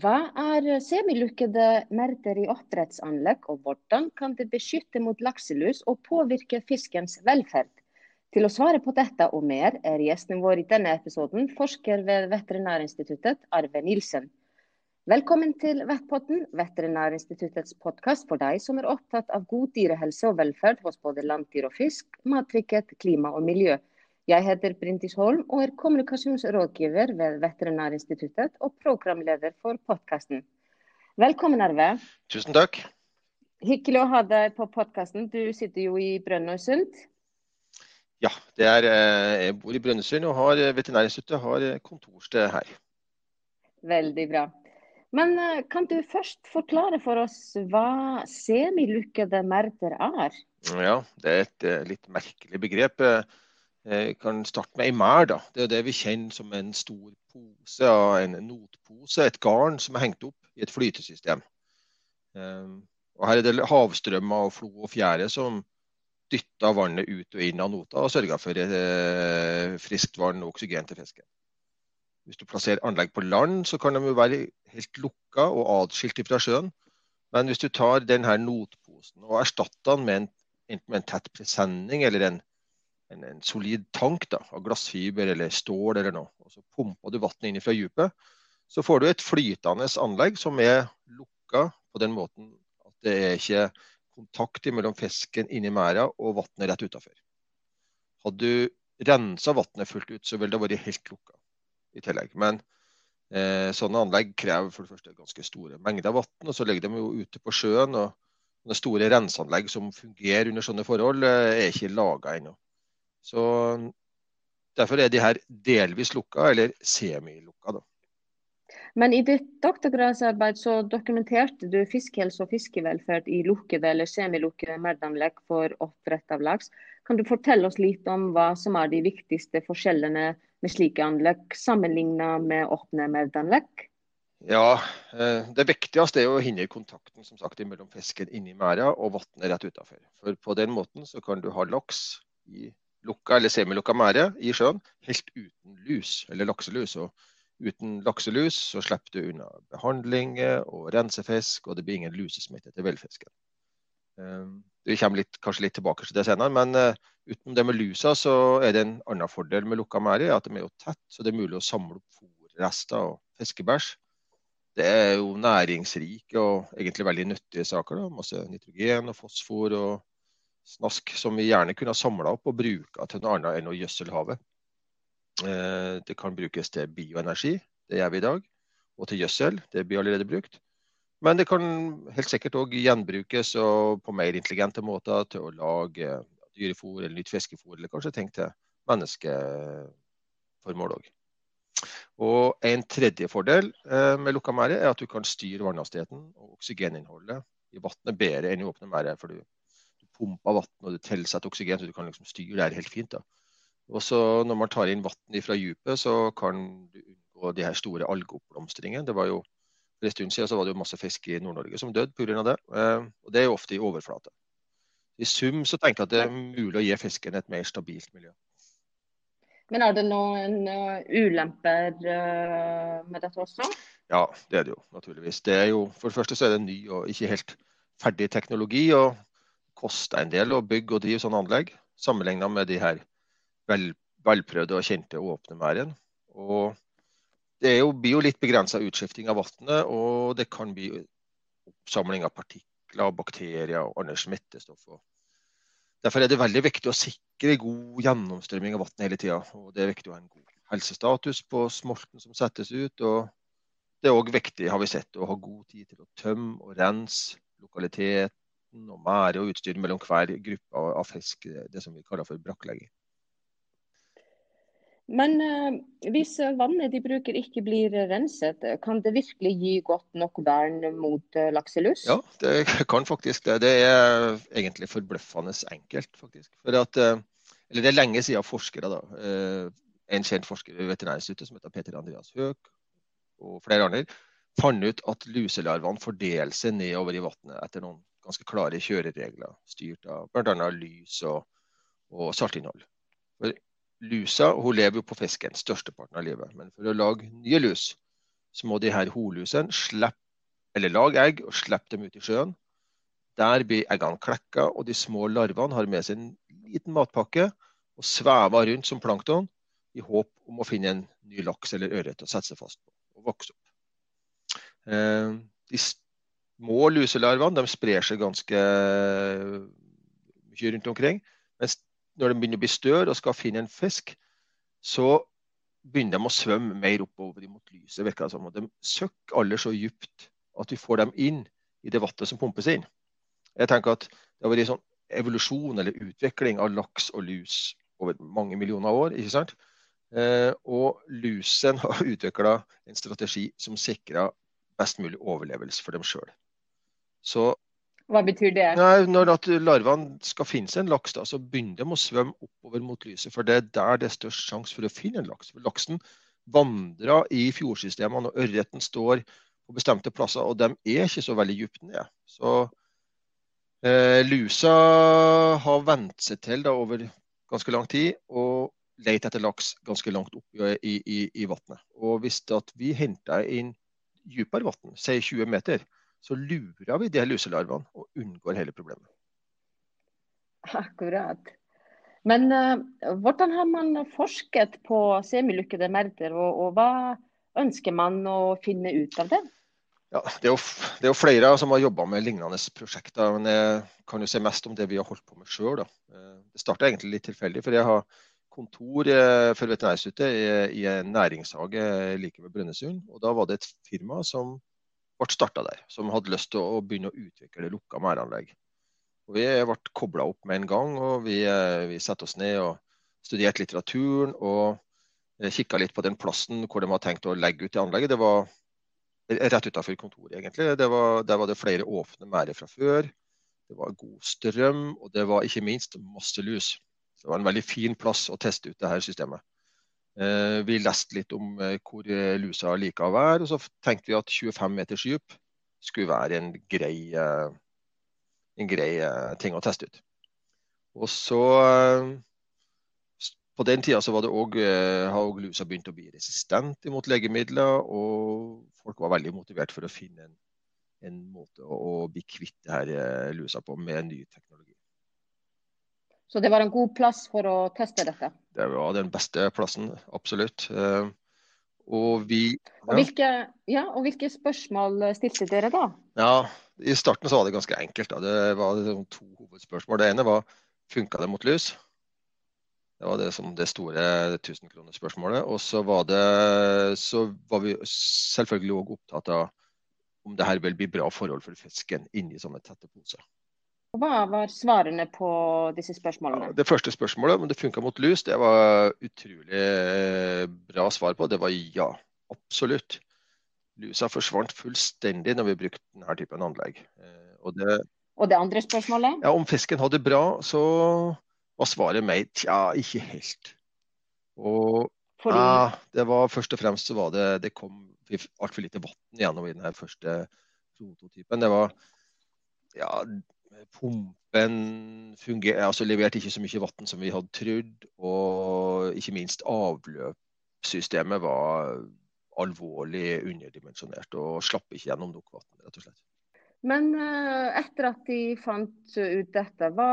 Hva er semilukkede merder i oppdrettsanlegg, og hvordan kan det beskytte mot lakselus og påvirke fiskens velferd? Til å svare på dette og mer er gjesten vår i denne episoden forsker ved Veterinærinstituttet, Arve Nilsen. Velkommen til Vettpotten, Veterinærinstituttets podkast for deg som er opptatt av god dyrehelse og velferd hos både landdyr og fisk, mattrygghet, klima og miljø. Jeg heter Brintis Holm og er kommunikasjonsrådgiver ved Veterinærinstituttet og programleder for podkasten. Velkommen, Arve. Tusen takk. Hyggelig å ha deg på podkasten. Du sitter jo i Brønnøysund. Ja, er, eh, jeg bor i Brønnøysund og har eh, Veterinærinstituttet har eh, kontorsted her. Veldig bra. Men kan du først forklare for oss hva semilukkede merder er? Ja, det er et litt merkelig begrep. Jeg kan starte med ei merd. Det er det vi kjenner som en stor pose, en notpose, et garn som er hengt opp i et flytesystem. Ehm, og her er det havstrømmer og flo og fjære som dytter vannet ut og inn av nota og sørger for eh, friskt vann og oksygen til fisken. Hvis du plasserer anlegg på land, så kan de jo være helt lukka og atskilt fra sjøen. Men hvis du tar denne notposen og erstatter den med en, enten med en tett presenning eller en en, en, solid tank da, av glassfiber eller stål eller noe. Og så pumper du vannet inn fra dypet. Så får du et flytende anlegg som er lukka på den måten at det er ikke kontakt mellom fisken inni merda og vannet rett utafor. Hadde du rensa vannet fullt ut, så ville det vært helt lukka i tillegg. Men eh, sånne anlegg krever for det første ganske store mengder vann, og så ligger de jo ute på sjøen. og Store renseanlegg som fungerer under sånne forhold, eh, er ikke laga ennå. Så Derfor er de her delvis lukka, eller semilukka. Da. Men i ditt doktorgradsarbeid så dokumenterte du fiskehelse og fiskevelferd i lukkede eller semilukkede merdanlegg for oppdrett av laks. Kan du fortelle oss litt om hva som er de viktigste forskjellene med slike anlegg, sammenlignet med åpne merdanlegg? Ja, eh, Det viktigste er å hindre kontakten som sagt, mellom fisken inni merda og vannet rett utafor. For på den måten så kan du ha laks i lukka eller semilukka merde i sjøen helt uten lus eller lakselus. Og uten lakselus så slipper du unna behandling og rensefisk, og det blir ingen lusesmitte til villfisken. Ehm, vi kommer litt, kanskje litt tilbake til det senere, men uh, uten det med lusa så er det en annen fordel med lukka merde, at de er jo tett, så det er mulig å samle opp fòrrester og fiskebæsj. Det er jo næringsrike og egentlig veldig nyttige saker. Da. Masse nitrogen og fosfor og snask som vi gjerne kunne ha samla opp og bruka til noe annet enn å gjødsle havet. Eh, det kan brukes til bioenergi, det gjør vi i dag, og til gjødsel. Det blir allerede brukt. Men det kan helt sikkert òg gjenbrukes på mer intelligente måter til å lage dyrefôr eller nytt fiskefôr, eller kanskje tenk til menneskeformål òg. Og En tredje fordel eh, med lukka merde er at du kan styre vannhastigheten og oksygeninnholdet i vannet bedre enn i åpne merder. For du pumper vann og du tilsetter oksygen, så du kan liksom styre det her helt fint. da. Og så Når man tar inn vann fra dypet, så kan du unngå de her store algeoppblomstringene. Det var jo For en stund siden så var det jo masse fisk i Nord-Norge som døde pga. det. Eh, og Det er jo ofte i overflate. I sum så tenker jeg at det er mulig å gi fisken et mer stabilt miljø. Men er det noen uh, ulemper uh, med dette også? Ja, det er det jo naturligvis. Det er jo, for det første så er det ny og ikke helt ferdig teknologi. og koster en del å bygge og drive sånne anlegg, sammenlignet med de her vel, velprøvde og kjente åpne merdene. Og det jo, blir jo litt begrensa utskifting av vannet, og det kan bli oppsamling av partikler, bakterier og andre smittestoffer. Derfor er det veldig viktig å sikre god gjennomstrømming av vann hele tida. Det er viktig å ha en god helsestatus på smolten som settes ut. og Det er òg viktig har vi sett, å ha god tid til å tømme og rense lokalitet, og mære og utstyr mellom hver gruppe av fisk, det som vi kaller for brakklegging. Men uh, hvis vannet de bruker ikke blir renset, kan det virkelig gi godt nok vern mot uh, lakselus? Ja, det kan faktisk det. Det er egentlig forbløffende enkelt, faktisk. For at, uh, eller det er lenge siden forskere, da, en kjent forsker ved Veterinærinstituttet som heter Peter Andreas Høek og flere andre, fant ut at luselarvene fordeler seg nedover i vannet etter noen ganske klare kjøreregler, styrt av bl.a. lys og, og saltinnhold. For lusa hun lever jo på fisken størsteparten av livet, men for å lage nye lus, så må de her holusene eller lage egg og slippe dem ut i sjøen. Der blir eggene klekka, og de små larvene har med seg en liten matpakke og svever rundt som plankton i håp om å finne en ny laks eller ørret å sette seg fast på og vokse opp. Eh, de små luselarvene sprer seg ganske mye rundt omkring. Mens når de begynner å bli større og skal finne en fisk, så begynner de å svømme mer oppover mot lyset. virker det som. Og de søkker aller så dypt at vi får dem inn i det vannet som pumpes inn. Jeg tenker at det har vært en sånn evolusjon eller utvikling av laks og lus over mange millioner år. ikke sant? Eh, og lusen har utvikla en strategi som sikrer best mulig overlevelse for dem sjøl. Så hva betyr det? Nei, når larvene skal finne seg en laks, da, så begynner de å svømme oppover mot lyset. For det er der det er størst sjanse for å finne en laks. For Laksen vandrer i fjordsystemene, og ørreten står på bestemte plasser. Og de er ikke så veldig dypt nede. Så eh, lusa har vent seg til da, over ganske lang tid og leter etter laks ganske langt opp i, i, i, i vannet. Og hvis vi henter inn dypere vann, si 20 meter, så lurer vi de luselarvene og unngår hele problemet. Akkurat. Men uh, hvordan har man forsket på semilukkede merder, og, og, hva ønsker man å finne ut av det? Ja, det, er jo, det er jo flere som har jobba med lignende prosjekter. men Jeg kan jo se mest om det vi har holdt på med sjøl. Eh, det starta egentlig litt tilfeldig. for jeg har kontor eh, for Veterinærstudiet i, i en næringshage like ved Brønnøysund. og Da var det et firma som ble starta der, som hadde lyst til å begynne å utvikle lukka merdanlegg. Og vi ble kobla opp med en gang, og vi, eh, vi satte oss ned og studerte litteraturen. og eh, kikka litt på den plassen hvor de hadde tenkt å legge ut det anlegget. Det var rett utafor kontoret, egentlig. Var, der var det flere åpne merder fra før. Det var god strøm, og det var ikke minst masse lus. Det var en veldig fin plass å teste ut det her systemet. Eh, vi leste litt om eh, hvor eh, lusa liker å være, og så tenkte vi at 25 meters dyp skulle være en grei, en grei ting å teste ut. Og så På den tida så var det også, har lusa begynt å bli resistent mot legemidler, og folk var veldig motivert for å finne en, en måte å, å bli kvitt det lusa på med ny teknologi. Så det var en god plass for å teste dette? Det var den beste plassen, absolutt. Eh, og, vi, ja. Og, hvilke, ja, og hvilke, spørsmål stilte dere da? Ja, I starten så var det ganske enkelt. Da. Det var liksom to hovedspørsmål. Det ene var funka det mot lus? Det var det, som det store 1000-kronerspørsmålet. Og så var, det, så var vi selvfølgelig òg opptatt av om det her vil bli bra forhold for fisken inni sånne tette poser. Hva var svarene på disse spørsmålene? Det første spørsmålet, om det funka mot lus, det var utrolig eh, bra svar på. Det var ja, absolutt. Lusa forsvant fullstendig når vi brukte denne typen anlegg. Eh, og det, og det andre spørsmålet? Ja, Om fisken hadde det bra, så var svaret meg tja, ikke helt. Og Fordi... ja, det var først og fremst så var det Det kom altfor lite vann gjennom i denne første prototypen. Det var ja, pumpen funger, altså leverte ikke så mye vann som vi hadde trodd. Og ikke minst avløpssystemet var alvorlig underdimensjonert og slapp ikke gjennom nok vann, rett og slett. Men eh, etter at de fant ut dette, hva,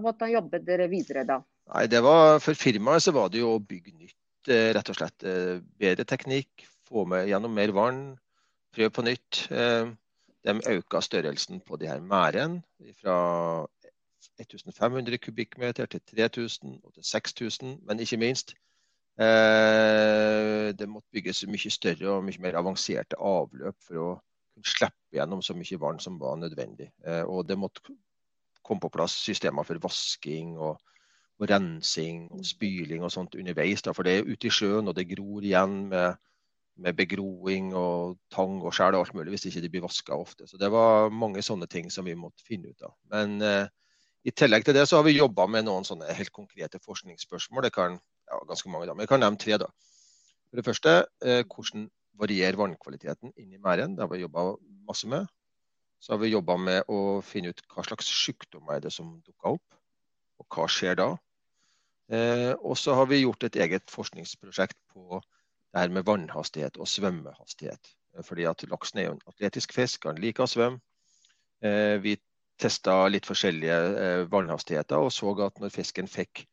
hvordan jobbet dere videre da? Nei, det var, For firmaet så var det jo å bygge nytt, eh, rett og slett. Eh, bedre teknikk, få med gjennom mer vann, prøve på nytt. De økte størrelsen på de her merdene fra 1500 kubikkmeter til 3000 og til 6000. Men ikke minst, eh, det måtte bygges mye større og mye mer avanserte avløp for å kunne slippe gjennom så mye vann som var nødvendig. Eh, og det måtte komme på plass systemer for vasking og, og rensing og spyling og sånt underveis. Da, for det er ute i sjøen, og det gror igjen med med begroing og tang og skjær og alt mulig hvis ikke de blir vaska ofte. Så det var mange sånne ting som vi måtte finne ut av. Men eh, i tillegg til det så har vi jobba med noen sånne helt konkrete forskningsspørsmål. Det kan, ja, ganske mange da, men jeg kan nevne tre. da. For det første, eh, hvordan varierer vannkvaliteten inni merden? Det har vi jobba masse med. Så har vi jobba med å finne ut hva slags sykdommer er det som dukker opp, og hva skjer da. Eh, og så har vi gjort et eget forskningsprosjekt på det her med vannhastighet og svømmehastighet. Fordi at laksen er jo en atletisk fisk, han liker å svømme. Vi testa litt forskjellige vannhastigheter og så at når fisken fikk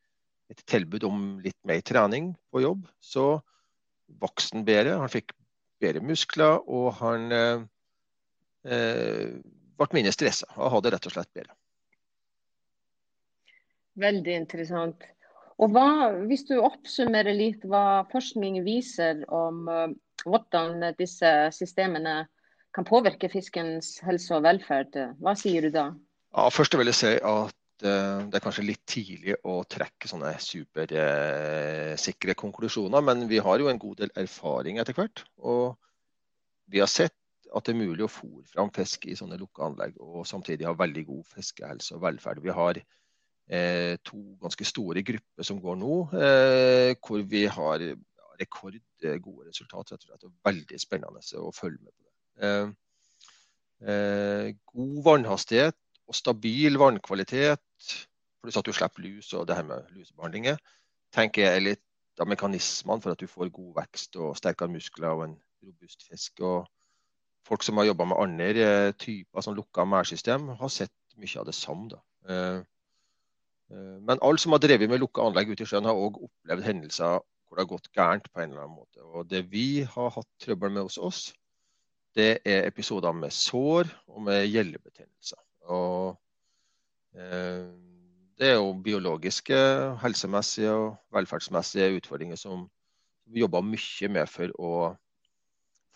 et tilbud om litt mer trening på jobb, så vokste han bedre. Han fikk bedre muskler, og han eh, ble mindre stressa og hadde rett og slett bedre. Veldig interessant. Og hva, Hvis du oppsummerer litt hva forskning viser om uh, hvordan disse systemene kan påvirke fiskens helse og velferd, hva sier du da? Ja, først vil jeg si at uh, det er kanskje litt tidlig å trekke sånne supersikre uh, konklusjoner, men vi har jo en god del erfaring etter hvert. Og vi har sett at det er mulig å fòre fram fisk i sånne lukka anlegg og samtidig ha veldig god fiskehelse og velferd. Vi har eh, to ganske store grupper som går nå, eh, hvor vi har rekordgode resultater. rett og slett, og Veldig spennende å følge med på det. Eh, eh god vannhastighet og stabil vannkvalitet, pluss at du slipper lus og det her med lusebehandlinger, tenker jeg er litt av mekanismene for at du får god vekst og sterkere muskler og en robust fisk. og folk som har jobba med andre eh, typer sånn lukka merdsystem, har sett mye av det samme. Eh, men alle som har drevet med lukka anlegg ute i sjøen, har òg opplevd hendelser hvor det har gått gærent på en eller annen måte. Og Det vi har hatt trøbbel med hos oss, det er episoder med sår og med gjellebetennelser. Og eh, det er jo biologiske, helsemessige og velferdsmessige utfordringer som vi jobber mye med for å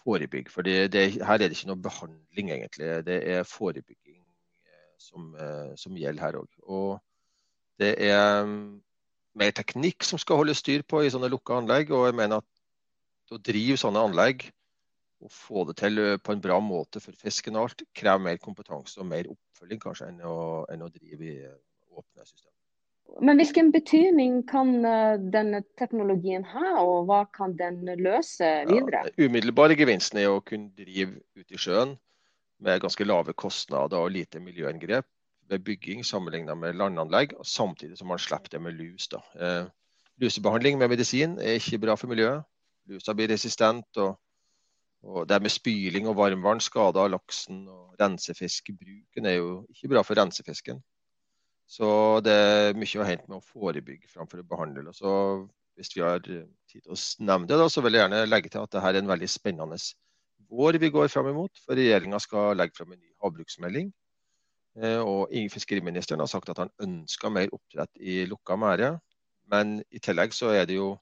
forebygge. For her er det ikke noe behandling, egentlig. Det er forebygging eh, som, eh, som gjelder her òg. Og det er mm, mer teknikk som skal holde styr på i sånne lukka anlegg. Og jeg mener at å drive sånne anlegg og få det til eh, på en bra måte for fisken og alt, krever mer kompetanse og mer oppfølging kanskje enn å, enn å drive i åpne systemer. Men hvilken betydning kan eh, denne teknologien ha, og hva kan den løse videre? Ja, umiddelbare gevinsten er å kunne drive ute i sjøen med ganske lave kostnader og lite miljøinngrep ved bygging sammenlignet med landanlegg, og samtidig som man slipper det med lus. Eh, lusebehandling med medisin er ikke bra for miljøet. Lusa blir resistent. og, og Det med spyling og varmvann skader laksen. og Rensefiskbruken er jo ikke bra for rensefisken. Så det er mye å hente med å forebygge framfor å behandle. Så hvis vi har tid til å nevne det, da, så vil jeg gjerne legge til at dette er en veldig spennende vår vi går fram imot. For regjeringa skal legge fram en ny havbruksmelding. Eh, og fiskeriministeren har sagt at han ønsker mer oppdrett i lukka merde. Men i tillegg så er det jo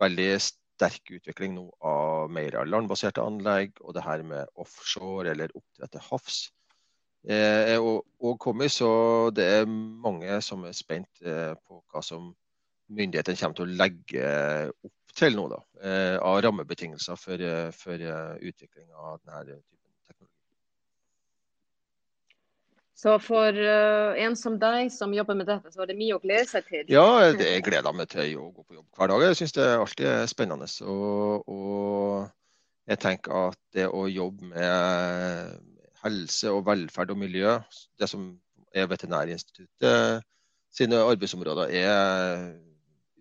veldig sterk utvikling nå av mer landbaserte anlegg og det her med offshore eller oppdrett til havs er eh, òg kommet, så det er mange som er spent eh, på hva som myndighetene kommer til å legge opp til nå, da, av rammebetingelser for, for utvikling av denne typen teknologi. Så for uh, en som deg som jobber med dette, så er det mye å glede seg til? Ja, jeg gleder meg til å gå på jobb hver dag. Jeg syns det alltid er spennende. Og, og jeg tenker at det å jobbe med helse og velferd og miljø, det som er Veterinærinstituttet sine arbeidsområder, er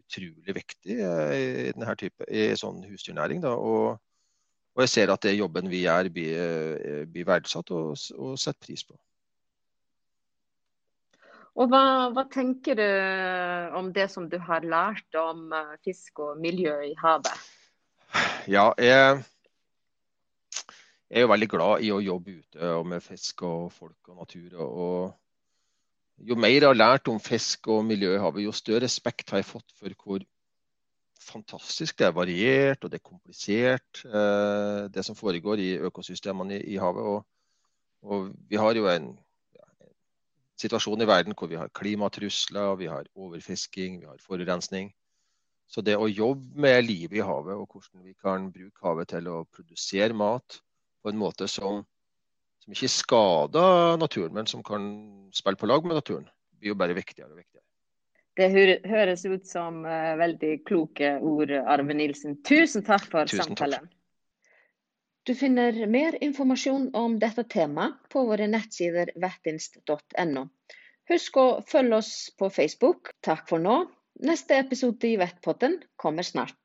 utrolig viktig i denne type, i sånn husdyrnæring. Da, og, og, jeg ser at det jobben vi gjør, blir, blir verdsatt og, og setter pris på. Og hva, hva, tenker du om det som du har lært om eh, fisk og miljø i havet? Ja, jeg jeg er jo veldig glad i å jobbe ute med fisk og folk og natur. Og jo mer jeg har lært om fisk og miljø i havet, jo større respekt har jeg fått for hvor fantastisk det er variert og det er komplisert, eh, det som foregår i økosystemene i, havet. Og, og, vi har jo en, situasjon i verden hvor vi har klimatrusler, vi har overfisking, vi har forurensning. Så det å jobbe med livet i havet og hvordan vi kan bruke havet til å produsere mat, på en måte som, som ikke skader naturen, men som kan spille på lag med naturen, blir jo bare viktigere og viktigere. Det høres ut som uh, veldig kloke ord, Arve Nilsen. Tusen takk for Tusen samtalen. Takk. Du finner mer informasjon om dette temaet på våre nettsider vettinst.no. Husk å følge oss på Facebook. Takk for nå. Neste episode i Vettpotten kommer snart.